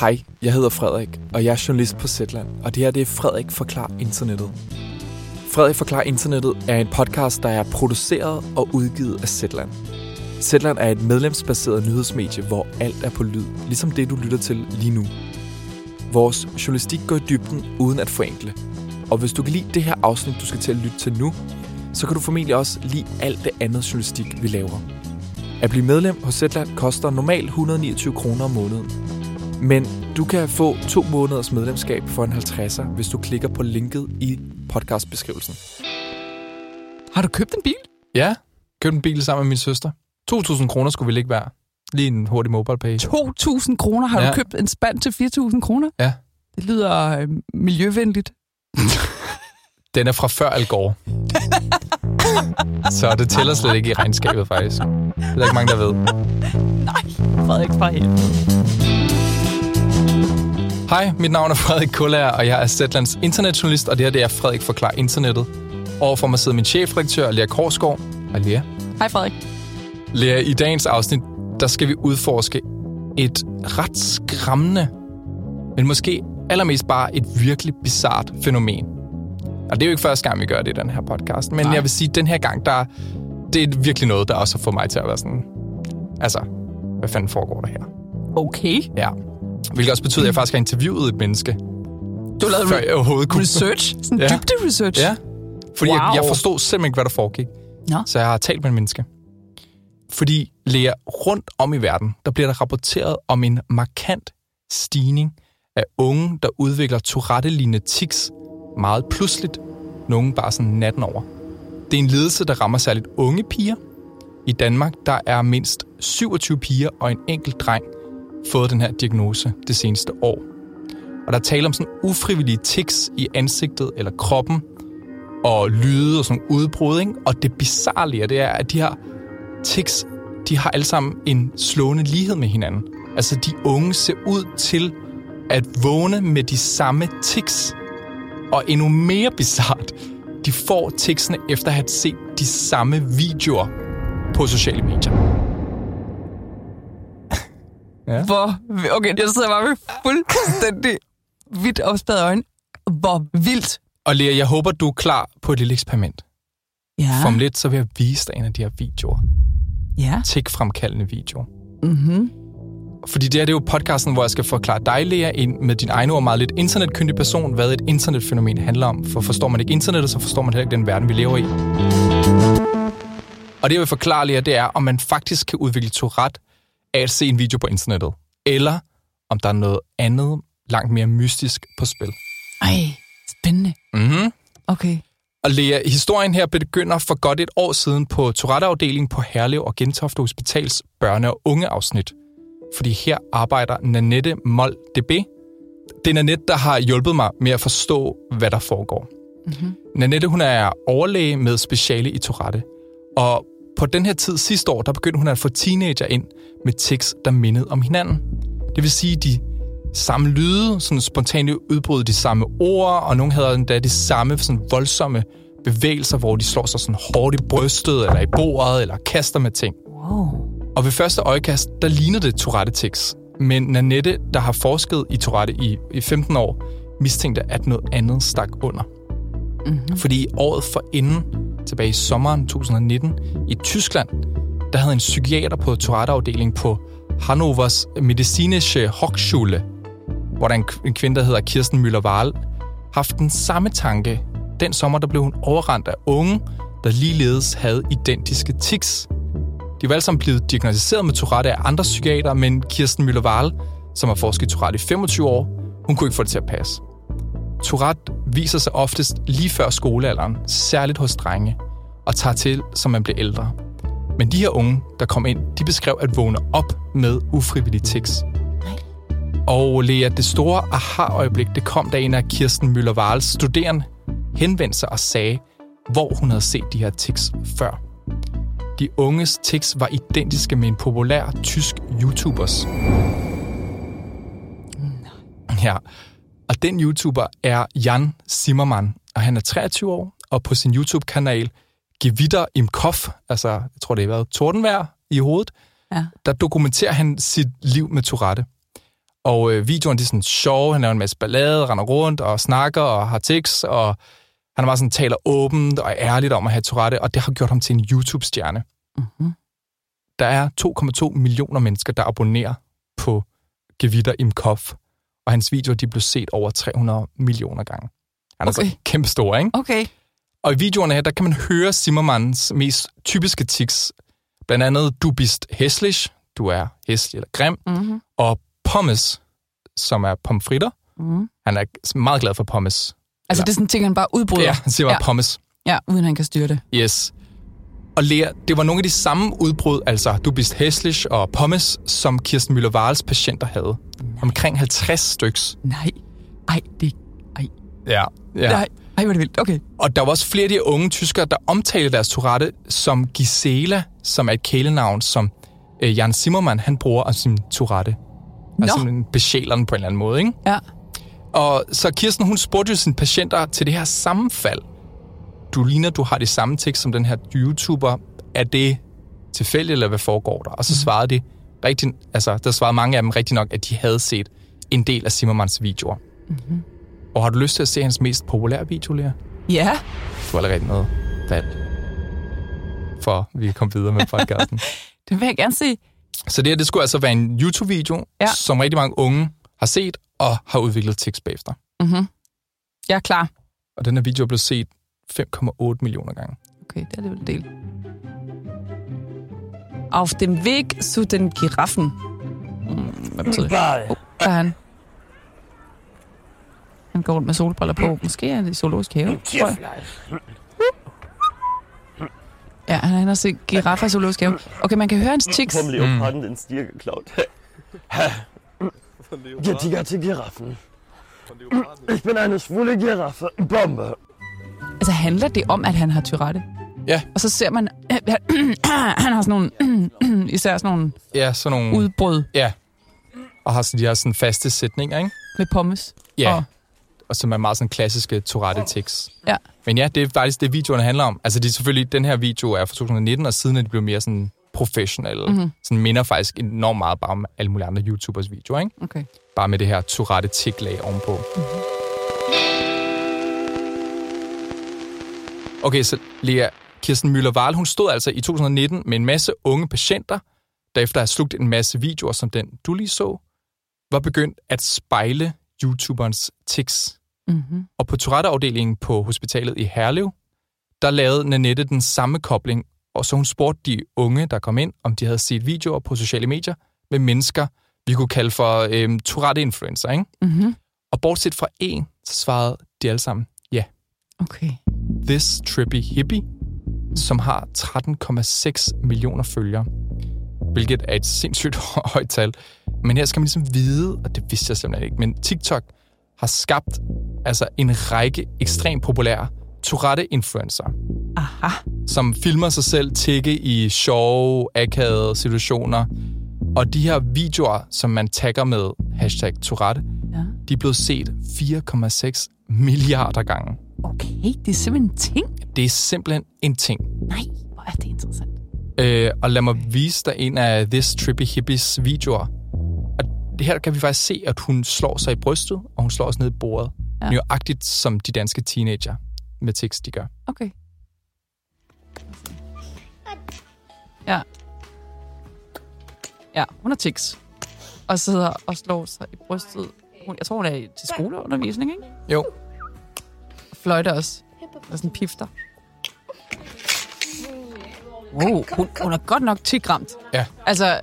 Hej, jeg hedder Frederik, og jeg er journalist på Zetland, og det her det er Frederik Forklar Internettet. Frederik Forklar Internettet er en podcast, der er produceret og udgivet af Zetland. Zetland er et medlemsbaseret nyhedsmedie, hvor alt er på lyd, ligesom det du lytter til lige nu. Vores journalistik går i dybden uden at forenkle. Og hvis du kan lide det her afsnit, du skal til at lytte til nu, så kan du formentlig også lide alt det andet journalistik, vi laver. At blive medlem hos Zetland koster normalt 129 kroner om måneden. Men du kan få to måneders medlemskab for en 50'er, hvis du klikker på linket i podcastbeskrivelsen. Har du købt en bil? Ja, købte en bil sammen med min søster. 2.000 kroner skulle vi ikke være. Lige en hurtig mobile pay. 2.000 kroner? Har ja. Du købt en spand til 4.000 kroner? Ja. Det lyder øh, miljøvenligt. Den er fra før Al Gore. Så det tæller slet ikke i regnskabet, faktisk. Det er der ikke mange, der ved. Nej, Frederik fra helvede. Hej, mit navn er Frederik Kullager, og jeg er Zetlands internetjournalist, og det her det er Frederik Forklar Internettet. Overfor mig sidder min chefredaktør, Lea Korsgaard. Hej, Lea. Hej Frederik. Lea, i dagens afsnit, der skal vi udforske et ret skræmmende, men måske allermest bare et virkelig bizart fænomen. Og det er jo ikke første gang, vi gør det i den her podcast, men Nej. jeg vil sige, at den her gang, der, det er virkelig noget, der også har fået mig til at være sådan... Altså, hvad fanden foregår der her? Okay. Ja. Hvilket også betyder, at jeg faktisk har interviewet et menneske, Du lavet før jeg overhovedet kunne... research. Sådan Ja. dybde research. Ja, fordi wow. jeg, jeg forstod simpelthen ikke, hvad der foregik. Nå. Så jeg har talt med en menneske. Fordi, Lea, rundt om i verden, der bliver der rapporteret om en markant stigning af unge, der udvikler Tourette-lignende tics meget pludseligt. Nogle bare sådan natten over. Det er en lidelse, der rammer særligt unge piger. I Danmark, der er mindst 27 piger og en enkelt dreng fået den her diagnose det seneste år. Og der er tale om sådan ufrivillige tics i ansigtet eller kroppen, og lyde og sådan udbrud, ikke? Og det bizarre det er, at de her tics, de har alle sammen en slående lighed med hinanden. Altså, de unge ser ud til at vågne med de samme tics. Og endnu mere bizart, de får ticsene efter at have set de samme videoer på sociale medier. Ja. Hvor, okay, jeg sidder bare med fuldstændig vidt opspadet øjne. Hvor vildt. Og Lea, jeg håber, du er klar på et lille eksperiment. Ja. For om lidt, så vil jeg vise dig en af de her videoer. Ja. Tik-fremkaldende videoer. Mm-hmm. Fordi det her det er jo podcasten, hvor jeg skal forklare dig, Lea, en med din egen ord meget lidt internetkyndig person, hvad et internetfænomen handler om. For forstår man ikke internettet, så forstår man heller ikke den verden, vi lever i. Og det, jeg vil forklare, Lea, det er, om man faktisk kan udvikle Tourette af at se en video på internettet. Eller om der er noget andet, langt mere mystisk på spil. Ej, spændende. Mm-hmm. Okay. Og Lea, historien her begynder for godt et år siden på Tourette-afdelingen på Herlev og Gentofte Hospitals børne- og ungeafsnit. Fordi her arbejder Nanette Mold DB. Det er Nanette, der har hjulpet mig med at forstå, hvad der foregår. Mm-hmm. Nanette, hun er overlæge med speciale i Tourette. Og på den her tid sidste år, der begyndte hun at få teenager ind med tics, der mindede om hinanden. Det vil sige, de samme lyde, sådan spontane udbrud, de samme ord, og nogle havde endda de samme sådan voldsomme bevægelser, hvor de slår sig sådan hårdt i brystet, eller i bordet, eller kaster med ting. Wow. Og ved første øjekast, der ligner det Tourette-tics. Men Nanette, der har forsket i Tourette i, i 15 år, mistænkte, at noget andet stak under. Mm-hmm. Fordi året for inden, tilbage i sommeren 2019, i Tyskland, der havde en psykiater på Tourette-afdeling på Hannovers Medizinische Hochschule, hvor der er en, kvinde, der hedder Kirsten Müller-Wahl, haft den samme tanke. Den sommer, der blev hun overrendt af unge, der ligeledes havde identiske tics. De var alle sammen blevet diagnosticeret med Tourette af andre psykiater, men Kirsten Müller-Wahl, som har forsket i Tourette i 25 år, hun kunne ikke få det til at passe. Tourette viser sig oftest lige før skolealderen, særligt hos drenge, og tager til, som man bliver ældre. Men de her unge, der kom ind, de beskrev at vågne op med ufrivillig tics. Og Lea, det store aha-øjeblik, det kom, da en af Kirsten Müller-Wahls studerende henvendte sig og sagde, hvor hun havde set de her tics før. De unges tics var identiske med en populær tysk YouTubers. Ja, og den YouTuber er Jan Zimmermann, og han er 23 år, og på sin YouTube-kanal Gewitter im Kopf, altså jeg tror det har været tordenvejr i hovedet, Ja. der dokumenterer han sit liv med Tourette. Og øh, videoen de er sådan sjove, han laver en masse ballade, render rundt og snakker og har tics, og han bare sådan taler åbent og ærligt om at have Tourette, og det har gjort ham til en YouTube-stjerne. Mm-hmm. Der er 2,2 millioner mennesker, der abonnerer på Gevitter Imkov, og hans videoer de blev set over 300 millioner gange. Han er Okay. så kæmpe stor, ikke? Okay. Og i videoerne her, der kan man høre Zimmermans mest typiske tics. Blandt andet, du bist hæslig, du er hæslig eller grim, Mm-hmm. og pommes, som er pomfritter. Mm-hmm. Han er meget glad for pommes. Altså, Eller- det er sådan ting, han bare udbryder. Ja, han siger bare Ja. pommes. ja, uden han kan styre det. Yes. Og Lea, det var nogle af de samme udbrud, altså du bist hæslig og pommes, som Kirsten Müller Wahls patienter havde. Omkring 50 styks. Nej. Ej, det... Ej. Ja. ja. Nej. Ej, hvor det vildt. Okay. Og der var også flere af de unge tyskere, der omtalte deres Tourette som Gisela, som er et kælenavn, som øh, Jan Zimmermann, han bruger af sin Tourette. Altså Nå. simpelthen besjæler den på en eller anden måde, ikke? Ja. Og så Kirsten, hun spurgte jo sine patienter til det her sammenfald. Du ligner, du har det samme tekst som den her YouTuber. Er det tilfældigt, eller hvad foregår der? Og så svarede de rigtig, altså, der svarede mange af dem rigtig nok, at de havde set en del af Zimmermans videoer. Mm-hmm. Og har du lyst til at se hans mest populære video, Lea? Ja. Du har allerede noget valg. For vi kan komme videre med podcasten. Det vil jeg gerne se. så det her, det skulle altså være en YouTube-video, Ja. som rigtig mange unge har set og har udviklet tekst bagefter. Mm-hmm. Jeg er klar. Og den her video er blevet set 5,8 millioner gange. Okay, det er alligevel en del. Auf dem Weg zu den Giraffen. Mm, hvad betyder det? Oh, der er han. Han går rundt med solbriller på. Måske er det i zoologisk have. tror jeg. Ja, han er inde og se giraffer i zoologisk have. Okay, man kan høre hans tics. Vom Leoparden den Stier geklaut. Ja, Tiger til Giraffen. Ich bin eine schwule Giraffe. Bombe. Altså, handler det om, at han har Tourette? Ja. Og så ser man, han har sådan nogle, især sådan nogle Ja, sådan nogle... udbrud Ja. Og har sådan de her sådan faste sætninger, ikke? med pommes. Ja. Og- Og som er meget sådan klassiske tourette tekst. Ja. Men ja, det er faktisk det, videoerne handler om. Altså, det er selvfølgelig, den her video er fra 2019, og siden er de blevet mere sådan professionelle. Mhm. Mm-hmm. Sådan minder faktisk enormt meget bare om alle mulige andre YouTubers videoer, ikke? Okay. Bare med det her tourette tik-lag ovenpå. Okay, så Lea Kirsten Müller-Wahl, hun stod altså i 2019 med en masse unge patienter, der efter at have slugt en masse videoer, som den du lige så, var begyndt at spejle YouTuberens tics. Mm-hmm. Og på Tourette-afdelingen på hospitalet i Herlev, der lavede Nanette den samme kobling, og så hun spurgte de unge, der kom ind, om de havde set videoer på sociale medier med mennesker, vi kunne kalde for øhm, Tourette-influencer, ikke? Mm-hmm. Og bortset fra en, så svarede de alle sammen, ja, Okay. This Trippy Hippie, som har 13,6 millioner følgere, hvilket er et sindssygt højt tal. Men her skal man ligesom vide, og det vidste jeg simpelthen ikke, men TikTok har skabt altså en række ekstremt populære Tourette-influencer, Aha. som filmer sig selv tikke i sjove, akavede situationer. Og de her videoer, som man tagger med hashtag Tourette, Ja. de er blevet set 4,6 milliarder gange. Okay, det er simpelthen en ting. Det er simpelthen en ting. Nej, hvor er det interessant. Øh, og lad mig vise dig en af This Trippy Hippies videoer. Og det her kan vi faktisk se, at hun slår sig i brystet, og hun slår også ned i bordet. Ja. Ja. Nøjagtigt som de danske teenager med tekst, de gør. Okay. Ja. Ja, hun har tics. Og sidder og slår sig i brystet. Hun, jeg tror, hun er i- til skoleundervisning, ikke? Jo. Og fløjter også. Og sådan pifter. Wow, hun, hun er godt nok tigramt. Ja. Altså,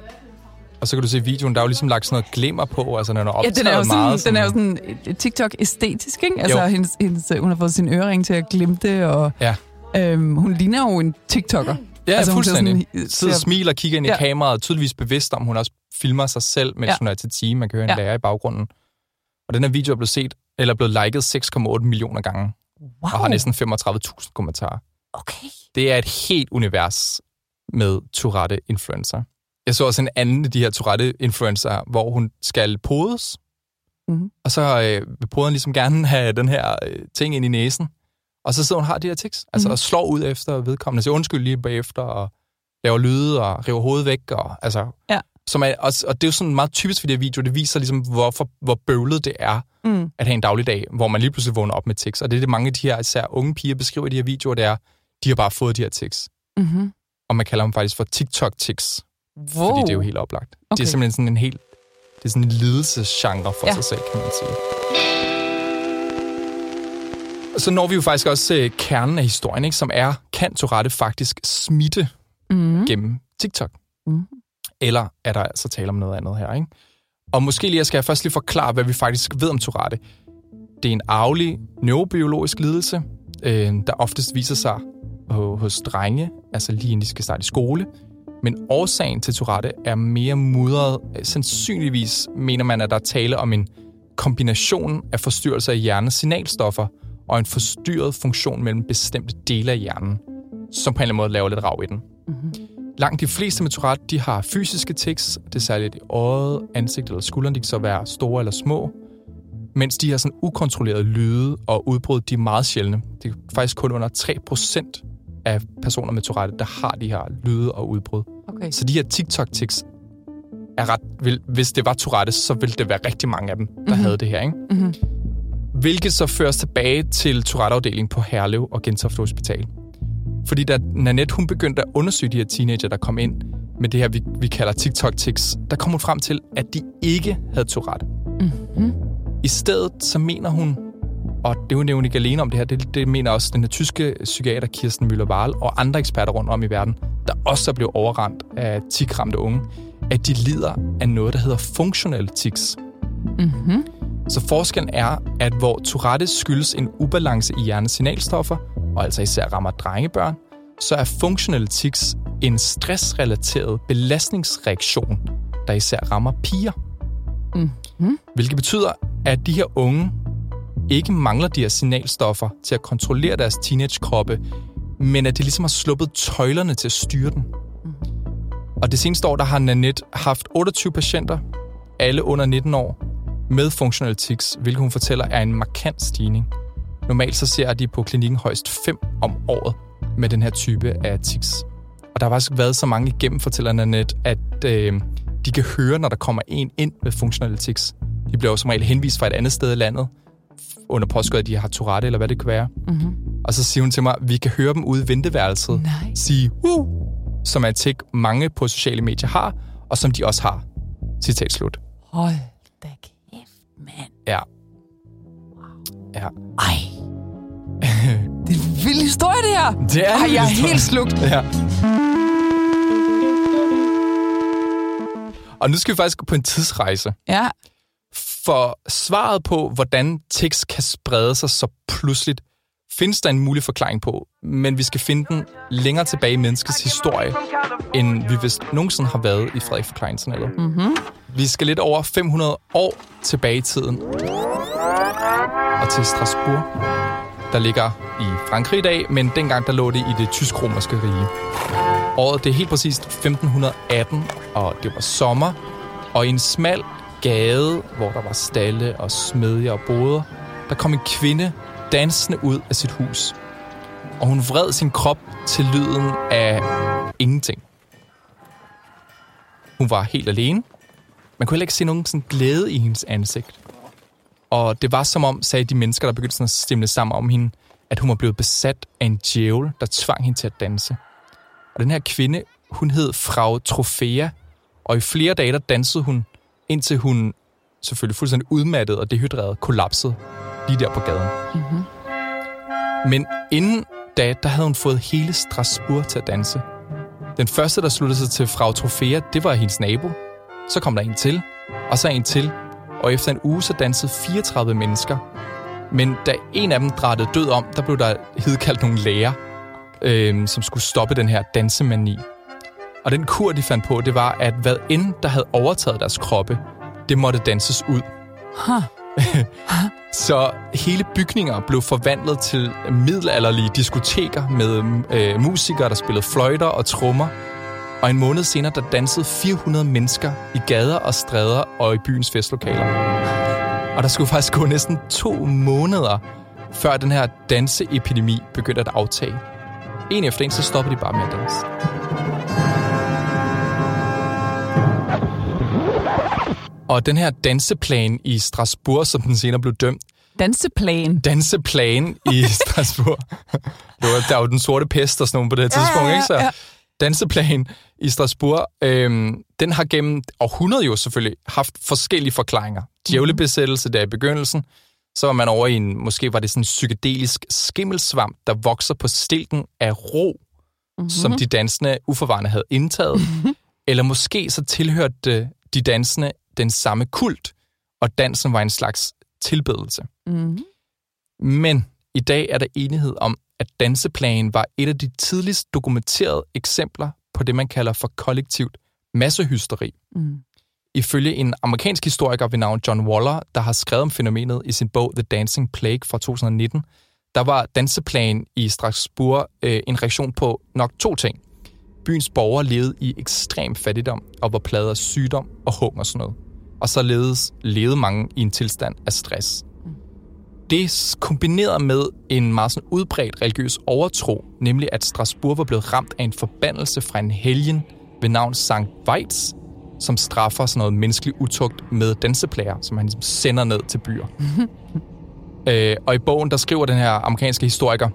Og så kan du se i videoen, der er jo ligesom lagt sådan noget glimmer på, altså den er ja, optaget den er jo sådan, meget. den er jo sådan øh, TikTok-æstetisk, ikke? Altså, Jo. hendes, hendes, øh, hun har fået sin ørering til at glimte, og Ja, øhm, hun ligner jo en TikToker. ja Altså, fuldstændig. sådan- Sidder og smiler og kigger ind i Ja. ja. kameraet, og tydeligvis bevidst om, hun også filmer sig selv, mens Ja. ja. hun er til time. Man kan høre en Ja. ja. lærer i baggrunden. Og den her video er blevet set, eller blevet liket 6,8 millioner gange, Wow. og har næsten 35.000 kommentarer. Okay. Det er et helt univers med Tourette-influencer. Jeg så også en anden af de her Tourette-influencer, hvor hun skal podes, Mhm. og så øh, vil poderen ligesom gerne have den her øh, ting ind i næsen, og så sidder hun og har de her tics, altså Mhm. og slår ud efter vedkommende, siger undskyld lige bagefter, og laver lyde og river hovedet væk, og altså Ja. Som er, og, og det er jo sådan meget typisk for de her videoer. Det viser ligesom, hvorfor, hvor bøvlet det er Mm. at have en dagligdag, hvor man lige pludselig vågner op med tics. Og det er det, mange af de her især unge piger beskriver i de her videoer, det er, de har bare fået de her tics. Mm-hmm. Og man kalder dem faktisk for TikTok-tics, Wow. fordi det er jo helt oplagt. Okay. Det er simpelthen sådan en helt det er sådan en lidelsesgenre for ja. Sig selv, kan man sige. Og så når vi jo faktisk også øh, kernen af historien, ikke, som er, kan Tourette faktisk smitte Mm. gennem TikTok? Mhm. Eller er der altså tale om noget andet her, ikke? Og måske lige, jeg skal først lige forklare, hvad vi faktisk ved om Tourette. Det er en arvelig neurobiologisk lidelse, øh, der oftest viser sig hos drenge, altså lige inden de skal starte i skole. Men årsagen til Tourette er mere mudret. Sandsynligvis mener man, at der er tale om en kombination af forstyrrelser i hjernens signalstoffer og en forstyrret funktion mellem bestemte dele af hjernen, som på en eller anden måde laver lidt rav i den. Mm-hmm. Langt de fleste med Tourette, de har fysiske tics. Det er særligt i øjet, ansigt eller skulderen. De kan så være store eller små. Mens de har sådan ukontrollerede lyde og udbrud, de er meget sjældne. Det er faktisk kun under 3% af personer med Tourette, der har de her lyde og udbrud. Okay. Så de her TikTok-tics er ret... Vil, hvis det var Tourette, så ville det være rigtig mange af dem, der Mhm. mm-hmm. havde det her. Ikke? Mm-hmm. Hvilket så føres tilbage til Tourette-afdelingen på Herlev og Gentofte Hospital. Fordi da Nanette hun begyndte at undersøge de her teenager, der kom ind med det her, vi, vi kalder TikTok-tics, der kom hun frem til, at de ikke havde Tourette. Mm-hmm. I stedet så mener hun, og det er jo ikke alene om det her, det, det mener også den her tyske psykiater Kirsten Müller-Wahl og andre eksperter rundt om i verden, der også er blevet overrendt af tikramte unge, at de lider af noget, der hedder functional tics. Mm-hmm. Så forskellen er, at hvor Tourette skyldes en ubalance i hjernens signalstoffer, og altså især rammer drengebørn, så er functional tics en stressrelateret belastningsreaktion, der især rammer piger. Mm-hmm. Hvilket betyder, at de her unge ikke mangler de her signalstoffer til at kontrollere deres teenagekroppe, men at de ligesom har sluppet tøjlerne til at styre den. Og det seneste år, der har Nanette haft 28 patienter, alle under 19 år, med functional tics, hvilket hun fortæller er en markant stigning. Normalt så ser de på klinikken højst 5 om året med den her type af tics. Og der har faktisk været så mange igennem, fortæller Nanette, at øh, de kan høre, når der kommer en ind med functional tics. De bliver jo som regel henvist fra et andet sted i landet, under påskud, at de har Tourette, eller hvad det kan være. Mm-hmm. Og så siger hun til mig, vi kan høre dem ude i venteværelset Nej. sige, uh, som er et tik, mange på sociale medier har, og som de også har. Citat slut. Hold da kæft, mand. Ja. Ja. Ej. Vild historie, det her. Det er Ej, jeg er historie. helt slugt. Ja. Og nu skal vi faktisk på en tidsrejse. Ja. For svaret på, hvordan tekst kan sprede sig så pludseligt, findes der en mulig forklaring på, men vi skal finde den længere tilbage i menneskets historie, end vi vist nogensinde har været i Frederik Forklaring internettet. Mm-hmm. Vi skal lidt over 500 år tilbage i tiden. Og til Strasbourg, der ligger i Frankrig i dag, men dengang der lå det i det tysk-romerske rige. Året det er helt præcist 1518, og det var sommer, og i en smal gade, hvor der var stalle og smedjer og boder, der kom en kvinde dansende ud af sit hus. Og hun vred sin krop til lyden af ingenting. Hun var helt alene. Man kunne heller ikke se nogen sådan glæde i hendes ansigt. Og det var som om, sagde de mennesker, der begyndte at stemle sammen om hende, at hun var blevet besat af en djævel, der tvang hende til at danse. Og den her kvinde, hun hed Frau Trofea, og i flere dage der dansede hun, indtil hun selvfølgelig fuldstændig udmattet og dehydreret kollapsede lige der på gaden. Mm-hmm. Men inden da, der havde hun fået hele Strasbourg til at danse. Den første, der sluttede sig til Frau Trofea, det var hendes nabo. Så kom der en til, og så en til. Og efter en uge, så dansede 34 mennesker. Men da en af dem drættede død om, der blev der hedkaldt nogle læger, øh, som skulle stoppe den her dansemani. Og den kur, de fandt på, det var, at hvad end der havde overtaget deres kroppe, det måtte danses ud. Huh. Så hele bygninger blev forvandlet til middelalderlige diskoteker med øh, musikere, der spillede fløjter og trommer. Og en måned senere, der dansede 400 mennesker i gader og stræder og i byens festlokaler. Og der skulle faktisk gå næsten to måneder, før den her danseepidemi begyndte at aftage. En efter en, så stoppede de bare med at danse. Og den her danseplan i Strasbourg, som den senere blev dømt, Danseplan. danseplan i Strasbourg. det var, der var den sorte pest og sådan noget på det her tidspunkt, ja, ikke? Så ja. Danseplan i Strasbourg, øhm, den har gennem århundreder jo selvfølgelig haft forskellige forklaringer. Djævlebesættelse der i begyndelsen, så var man over i en, måske var det sådan en psykedelisk skimmelsvamp, der vokser på stilken af ro, mm-hmm. som de dansende uforvarende havde indtaget. Eller måske så tilhørte de dansende den samme kult, og dansen var en slags tilbedelse. Mm. Men i dag er der enighed om, at danseplagen var et af de tidligst dokumenterede eksempler på det, man kalder for kollektivt massehysteri. Mm. Ifølge en amerikansk historiker ved navn John Waller, der har skrevet om fænomenet i sin bog The Dancing Plague fra 2019, der var danseplagen i Strasbourg øh, en reaktion på nok to ting. Byens borgere levede i ekstrem fattigdom og var plaget af sygdom og hungersnød. Og således levede mange i en tilstand af stress. Det kombineret med en meget sådan udbredt religiøs overtro, nemlig at Strasbourg var blevet ramt af en forbandelse fra en helgen ved navn Sankt Weitz, som straffer sådan noget menneskelig utugt med danseplager, som han ligesom sender ned til byer. øh, og i bogen, der skriver den her amerikanske historiker,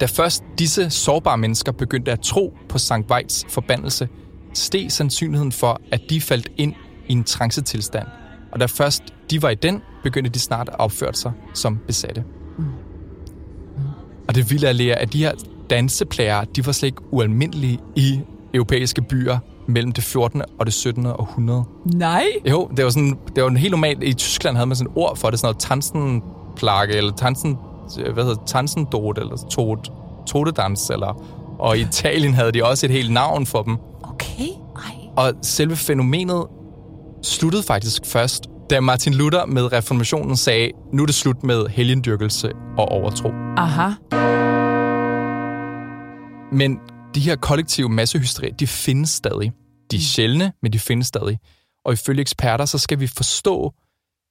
da først disse sårbare mennesker begyndte at tro på Sankt Weitz forbandelse, steg sandsynligheden for, at de faldt ind i en trancetilstand. Og da først de var i den, begyndte de snart at opføre sig som besatte. Og det vilde er, Lea, at de her danseplager, de var slet ikke ualmindelige i europæiske byer mellem det 14. og det 17. århundrede. Nej. Jo, det var sådan, det var helt normalt. I Tyskland havde man sådan et ord for det, sådan noget tansenplage, eller tansen, hvad hedder tansendot, eller tot, totedans, eller, og i Italien havde de også et helt navn for dem. Okay. Ej. Og selve fænomenet sluttede faktisk først, da Martin Luther med reformationen sagde, nu er det slut med helgendyrkelse og overtro. Aha. Men de her kollektive massehysterier, de findes stadig. De er sjældne, men de findes stadig. Og ifølge eksperter, så skal vi forstå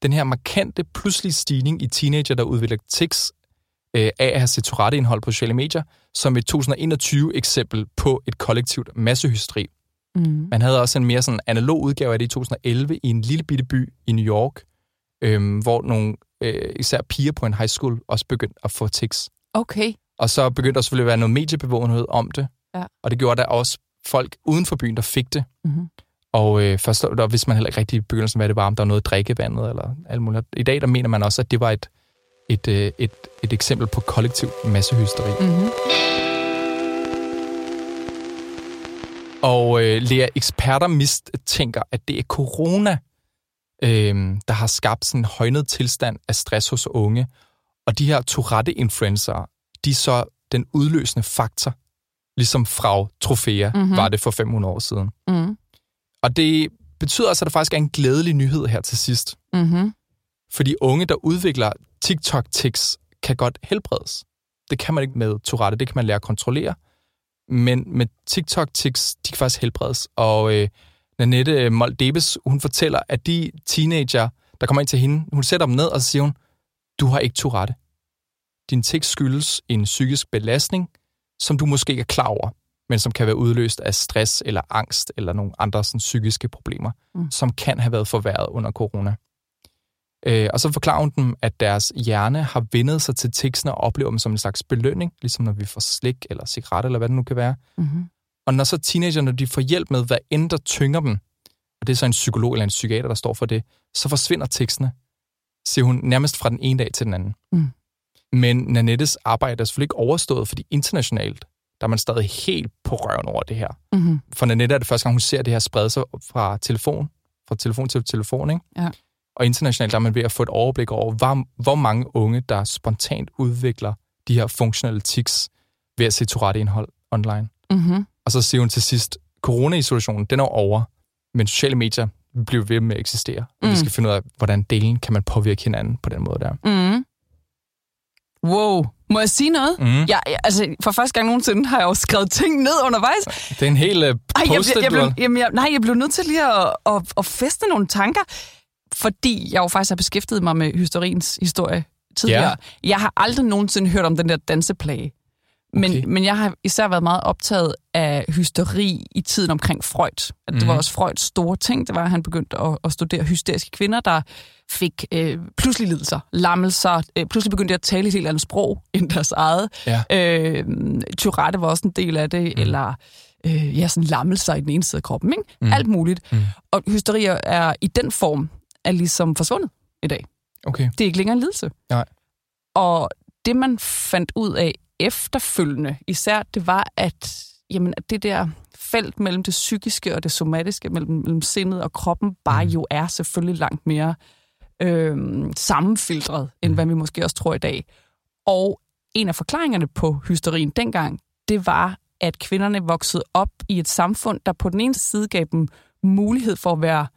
den her markante pludselige stigning i teenager, der udvikler tics øh, af at have set Tourette-indhold på sociale medier, som et 2021-eksempel på et kollektivt massehysteri. Mm. Man havde også en mere sådan analog udgave af det i 2011 i en lille bitte by i New York, øhm, hvor nogle øh, især piger på en high school også begyndte at få tics. Okay. Og så begyndte der selvfølgelig at være noget mediebevågenhed om det. Ja. Og det gjorde der også folk uden for byen, der fik det. Mm-hmm. Og øh, først der vidste man heller ikke rigtig i begyndelsen, hvad det var, om der var noget drikkevandet eller alt muligt. I dag der mener man også, at det var et, et, øh, et, et eksempel på kollektiv massehysteri. Mm-hmm. Og øh, Lea, eksperter mistænker, at det er corona, øh, der har skabt sådan en højnet tilstand af stress hos unge. Og de her Tourette-influencer, de er så den udløsende faktor, ligesom Frau Trofea Mhm. mm-hmm. var det for 500 år siden. Mm. Og det betyder altså, at der faktisk er en glædelig nyhed her til sidst. Mm-hmm. Fordi unge, der udvikler TikTok-tics, kan godt helbredes. Det kan man ikke med Tourette, det kan man lære at kontrollere. Men med TikTok-tics, de kan faktisk helbredes. Og øh, Nanette Moldebes, hun fortæller, at de teenager, der kommer ind til hende, hun sætter dem ned, og så siger hun, du har ikke Tourette. Din tics skyldes en psykisk belastning, som du måske ikke er klar over, men som kan være udløst af stress eller angst eller nogle andre sådan, psykiske problemer, Mm. mm. som kan have været forværret under corona. Øh, og så forklarer hun dem, at deres hjerne har vendet sig til ticsene og oplever dem som en slags belønning, ligesom når vi får slik eller cigaret eller hvad det nu kan være. Mm-hmm. Og når så teenagerne de får hjælp med, hvad end der tynger dem, og det er så en psykolog eller en psykiater, der står for det, så forsvinder ticsene, siger hun nærmest fra den ene dag til den anden. Mm. Men Nanettes arbejde er selvfølgelig ikke overstået, fordi internationalt, der er man stadig helt på røven over det her. Mm-hmm. For Nanette er det første gang, hun ser det her sprede sig fra telefon, fra telefon til telefon, ikke? Ja. Og internationalt der er man ved at få et overblik over, hvor, hvor mange unge, der spontant udvikler de her funktionelle tics ved at se Tourette-indhold online. Mm-hmm. Og så siger hun til sidst, corona-isolationen, den er over, men sociale medier bliver ved med at eksistere. Og Mm. vi skal finde ud af, hvordan delen kan man påvirke hinanden på den måde der. Mm. Wow. Må jeg sige noget? Mm. Jeg, jeg, altså, for første gang nogensinde har jeg jo skrevet ting ned undervejs. Det er en hel uh, jeg, post jeg, jeg, blev, jamen, jeg, nej, jeg blev nødt til lige at, at, at feste nogle tanker, fordi jeg jo faktisk har beskæftiget mig med hysteriens historie tidligere. Ja. Jeg har aldrig nogensinde hørt om den der danseplage. Men, Okay. men jeg har især været meget optaget af hysteri i tiden omkring Freud. At det Mhm. var også Freuds store ting, det var, at han begyndte at, at studere hysteriske kvinder, der fik øh, pludselig lidelser, lammelser, øh, pludselig begyndte at tale et helt andet sprog end deres eget. Ja. Øh, Tourette var også en del af det, mm. eller øh, ja, sådan lammelser i den ene side af kroppen. Ikke? Mm. Mm. Alt muligt. Mm. Mm. Og hysteri er i den form er ligesom forsvundet i dag. Okay. Det er ikke længere en lidelse. Nej. Og det, man fandt ud af efterfølgende, især, det var, at, jamen, at det der felt mellem det psykiske og det somatiske, mellem, mellem sindet og kroppen, bare Mm. jo er selvfølgelig langt mere øh, sammenfiltret, end Mm. hvad vi måske også tror i dag. Og en af forklaringerne på hysterien dengang, det var, at kvinderne voksede op i et samfund, der på den ene side gav dem mulighed for at være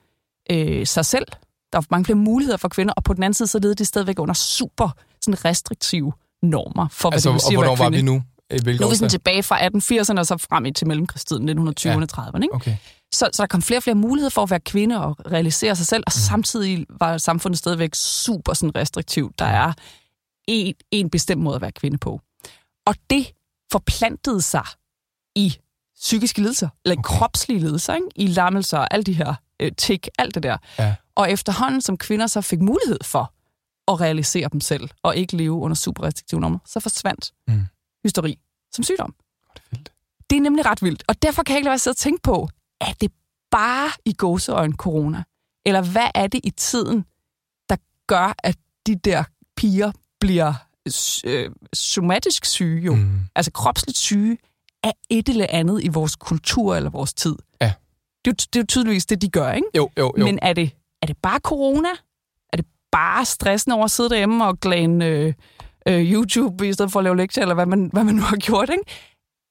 øh, sig selv. Der var mange flere muligheder for kvinder, og på den anden side, så levede de stadigvæk under super sådan restriktive normer for, hvad Altså, det vil og sige at hvornår var vi nu? Øh, Hvilke Nu er vi sådan tilbage fra 1880'erne og så frem i til mellemkrigstiden, 1920'erne, 30'erne. Ikke? Okay. Så, så der kom flere og flere muligheder for at være kvinde og realisere sig selv, og Mm. samtidig var samfundet stadigvæk super sådan restriktivt. Der er en, en bestemt måde at være kvinde på. Og det forplantede sig i psykiske lidelser, eller Okay. kropslige lidelser, ikke? i lammelser og alt de her øh, tik, alt det der. Ja. Og efterhånden, som kvinder så fik mulighed for at realisere dem selv, og ikke leve under super restriktive normer, så forsvandt Mm. hysteri som sygdom. Det er vildt. Det er nemlig ret vildt, og derfor kan jeg ikke lade være at sidde og tænke på, er det bare i gåseøjne corona? Eller hvad er det i tiden, der gør, at de der piger bliver øh, somatisk syge, jo, mm. Mm. altså kropsligt syge, af et eller andet i vores kultur eller vores tid? Ja. Det er, jo, det er jo tydeligvis det, de gør, ikke? Jo, jo, jo. Men er det, er det bare corona? Er det bare stressen over at sidde derhjemme og glæne øh, øh, YouTube i stedet for at lave lektier, eller hvad man, hvad man nu har gjort, ikke?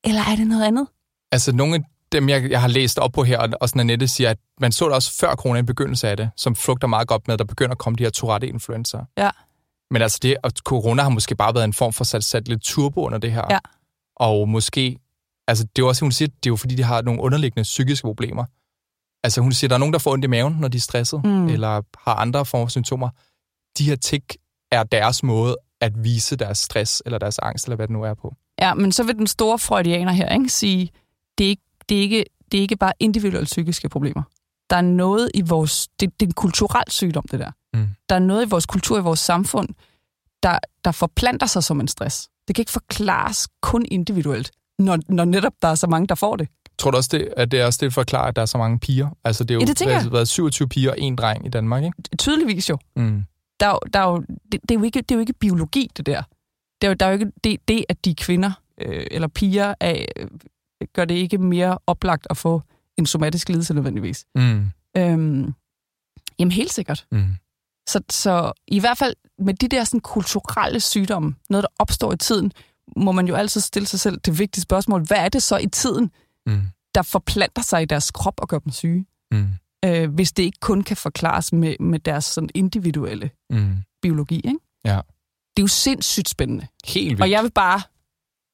Eller er det noget andet? Altså, nogle af dem, jeg, jeg har læst op på her, og, og sådan Annette siger, at man så det også før corona i begyndelsen af det, som flugter meget godt med, at der begynder at komme de her Tourette-influencer. Ja. Men altså, det, og corona har måske bare været en form for sat, sat lidt turbo under det her. Ja. Og måske, altså det er jo også, hun siger, det er jo fordi, de har nogle underliggende psykiske problemer. Altså hun siger, der er nogen, der får ondt i maven, når de er stresset, Mm. eller har andre former for symptomer. De her tik er deres måde at vise deres stress, eller deres angst, eller hvad det nu er på. Ja, men så vil den store freudianer her ikke, sige, det er ikke, det, er ikke, det er ikke bare individuelle psykiske problemer. Der er noget i vores... Det, det er en kulturel sygdom, det der. Mm. Der er noget i vores kultur, i vores samfund, der, der forplanter sig som en stress. Det kan ikke forklares kun individuelt, når, når netop der er så mange, der får det. Tror du også, det, at det er også det forklarer, at der er så mange piger? Altså det er jo Ja, det været, været 27 piger og en dreng i Danmark, ikke? Tydeligvis jo. Mm. Der, er der er jo, det, det, er jo ikke, det er jo ikke biologi, det der. Det er jo, der er jo ikke det, det at de er kvinder øh, eller piger er, øh, gør det ikke mere oplagt at få en somatisk lidelse nødvendigvis. Mm. Øhm, jamen helt sikkert. Mm. Så, så i hvert fald med de der sådan, kulturelle sygdomme, noget der opstår i tiden, må man jo altid stille sig selv det vigtige spørgsmål, hvad er det så i tiden, Mm. der forplanter sig i deres krop og gør dem syge? Mm. Øh, hvis det ikke kun kan forklares med, med deres sådan, individuelle Mm. biologi. Ikke? Ja. Det er jo sindssygt spændende. Helt vildt. Og jeg vil bare,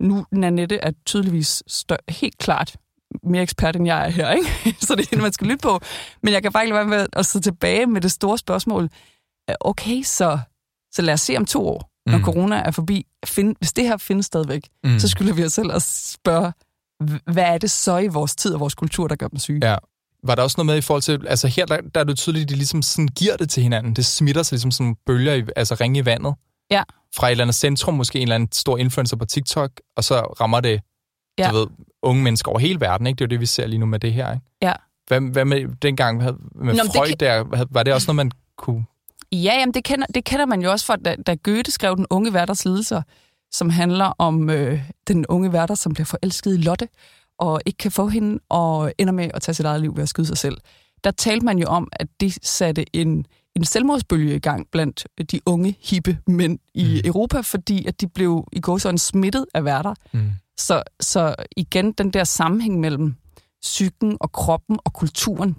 nu Nanette er tydeligvis stør, helt klart mere ekspert, end jeg er her, ikke? så det er hende, man skal lytte på. Men jeg kan bare ikke være med at sidde tilbage med det store spørgsmål. Øh, Okay, så, så lad os se om to år, når Mm. corona er forbi. Find, hvis det her findes stadigvæk, mm. så skylder vi os selv at spørge, hvad er det så i vores tid og vores kultur, der gør dem syge? Ja. Var der også noget med i forhold til, altså her, der, der er det tydeligt, at de ligesom sådan giver det til hinanden. Det smitter sig ligesom som bølger, i, altså ringe i vandet. Ja. Fra et eller andet centrum, måske en eller anden stor influencer på TikTok, og så rammer det, Ja. du ved, unge mennesker over hele verden, ikke? Det er jo det, vi ser lige nu med det her, ikke? Ja. Hvad, hvad med dengang med, med Nå, men det Freud kan- der? Var det også noget, man kunne... Ja, jamen det kender, det kender man jo også fra, da, da Goethe skrev Den unge værters lidelser, som handler om øh, den unge værter, som bliver forelsket i Lotte, og ikke kan få hende, og ender med at tage sit eget liv ved at skyde sig selv. Der talte man jo om, at det satte en, en selvmordsbølge i gang blandt de unge, hippe mænd i Mm. Europa, fordi at de blev i går sådan smittet af værter. Mm. Så, så igen, den der sammenhæng mellem psyken og kroppen og kulturen,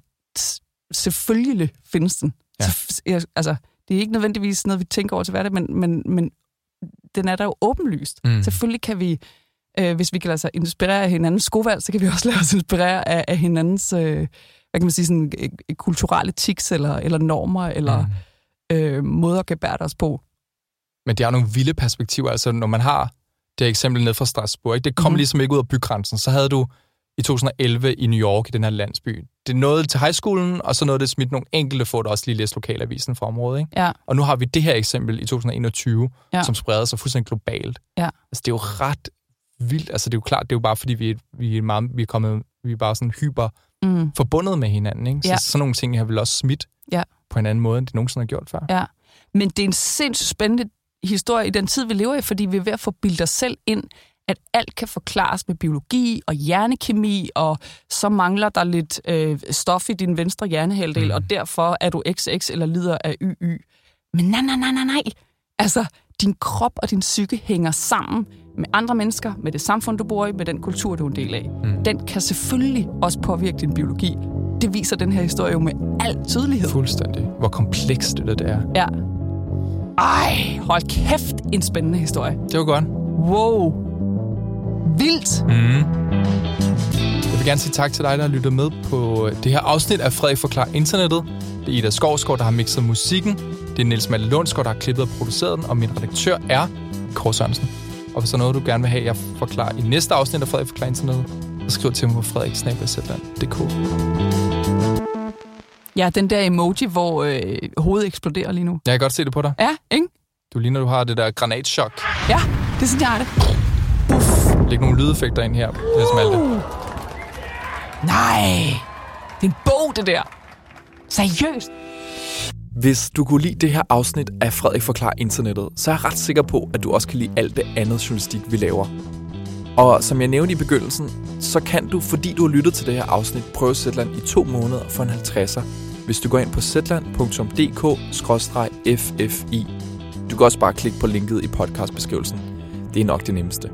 selvfølgelig findes den. Ja. Så, altså, det er ikke nødvendigvis noget, vi tænker over til hverdag, men, men, men den er der jo åbenlyst. Mm. Selvfølgelig kan vi, øh, hvis vi kan lade sig inspirere af hinandens skovalg, så kan vi også lade os inspirere af, af hinandens, øh, hvad kan man sige, sådan, øh, kulturelle tics eller, eller normer, eller Mm. øh, måder at gebære os på. Men det er nogle vilde perspektiver. Altså, når man har det eksempel ned fra Strasbourg. Ikke? Det kom mm. ligesom ikke ud af bygrænsen. Så havde du i 2011 i New York, i den her landsby. Det nåede til high schoolen, og så nåede det smidt nogle enkelte få, der også lige læste lokalavisen fra området. Ikke? Ja, Og nu har vi det her eksempel i 2021, Ja. som spreder sig fuldstændig globalt. Ja. Altså, det er jo ret vildt. Altså, det er jo klart, det er jo bare, fordi vi, er- vi, er, meget, vi er kommet, vi er bare sådan hyper mm. forbundet med hinanden. Ikke? Så Ja. sådan nogle ting har vel også smidt Ja. på en anden måde, end det nogensinde har gjort før. Ja. Men det er en sindssygt spændende historie i den tid, vi lever i, fordi vi er ved at få bildet os selv ind, at alt kan forklares med biologi og hjernekemi, og så mangler der lidt øh, stof i din venstre hjernehalvdel, mm. Og derfor er du XX eller lider af YY. Men nej, nej, nej, nej, nej. Altså, din krop og din psyke hænger sammen med andre mennesker, med det samfund, du bor i, med den kultur, du er en del af. Mm. Den kan selvfølgelig også påvirke din biologi. Det viser den her historie jo med al tydelighed. Fuldstændig. Hvor komplekst det, det er. Ja. Ej, hold kæft, en spændende historie. Det var godt. Wow. Vildt. Mm. Jeg vil gerne sige tak til dig, der har lyttet med på det her afsnit af Frederik Forklar Internettet. Det er Ida Skovsgaard, der har mixet musikken. Det er Niels Malle Lundsgaard, der har klippet og produceret den. Og min redaktør er Kåre Sørensen. Og hvis der er noget, du gerne vil have, jeg forklarer i næste afsnit af Frederik Forklar Internettet, så skriv til mig på frederiksnabelsætland.dk. Ja, den der emoji, hvor øh, hovedet eksploderer lige nu. Jeg kan godt se det på dig. Ja, ikke? Du ligner, du har det der granatschok. Ja, det er sådan, jeg har det. Læg nogle lydeffekter ind her, Niels Malte. Nej, det er en bog, det der. Seriøst. Hvis du kunne lide det her afsnit af Frederik Forklar Internettet, så er jeg ret sikker på, at du også kan lide alt det andet journalistik, vi laver. Og som jeg nævnte i begyndelsen, så kan du, fordi du har lyttet til det her afsnit, prøve Zetland i to måneder for en 50'er, hvis du går ind på zetland.dk-ffi. Du kan også bare klikke på linket i podcastbeskrivelsen. Det er nok det nemmeste.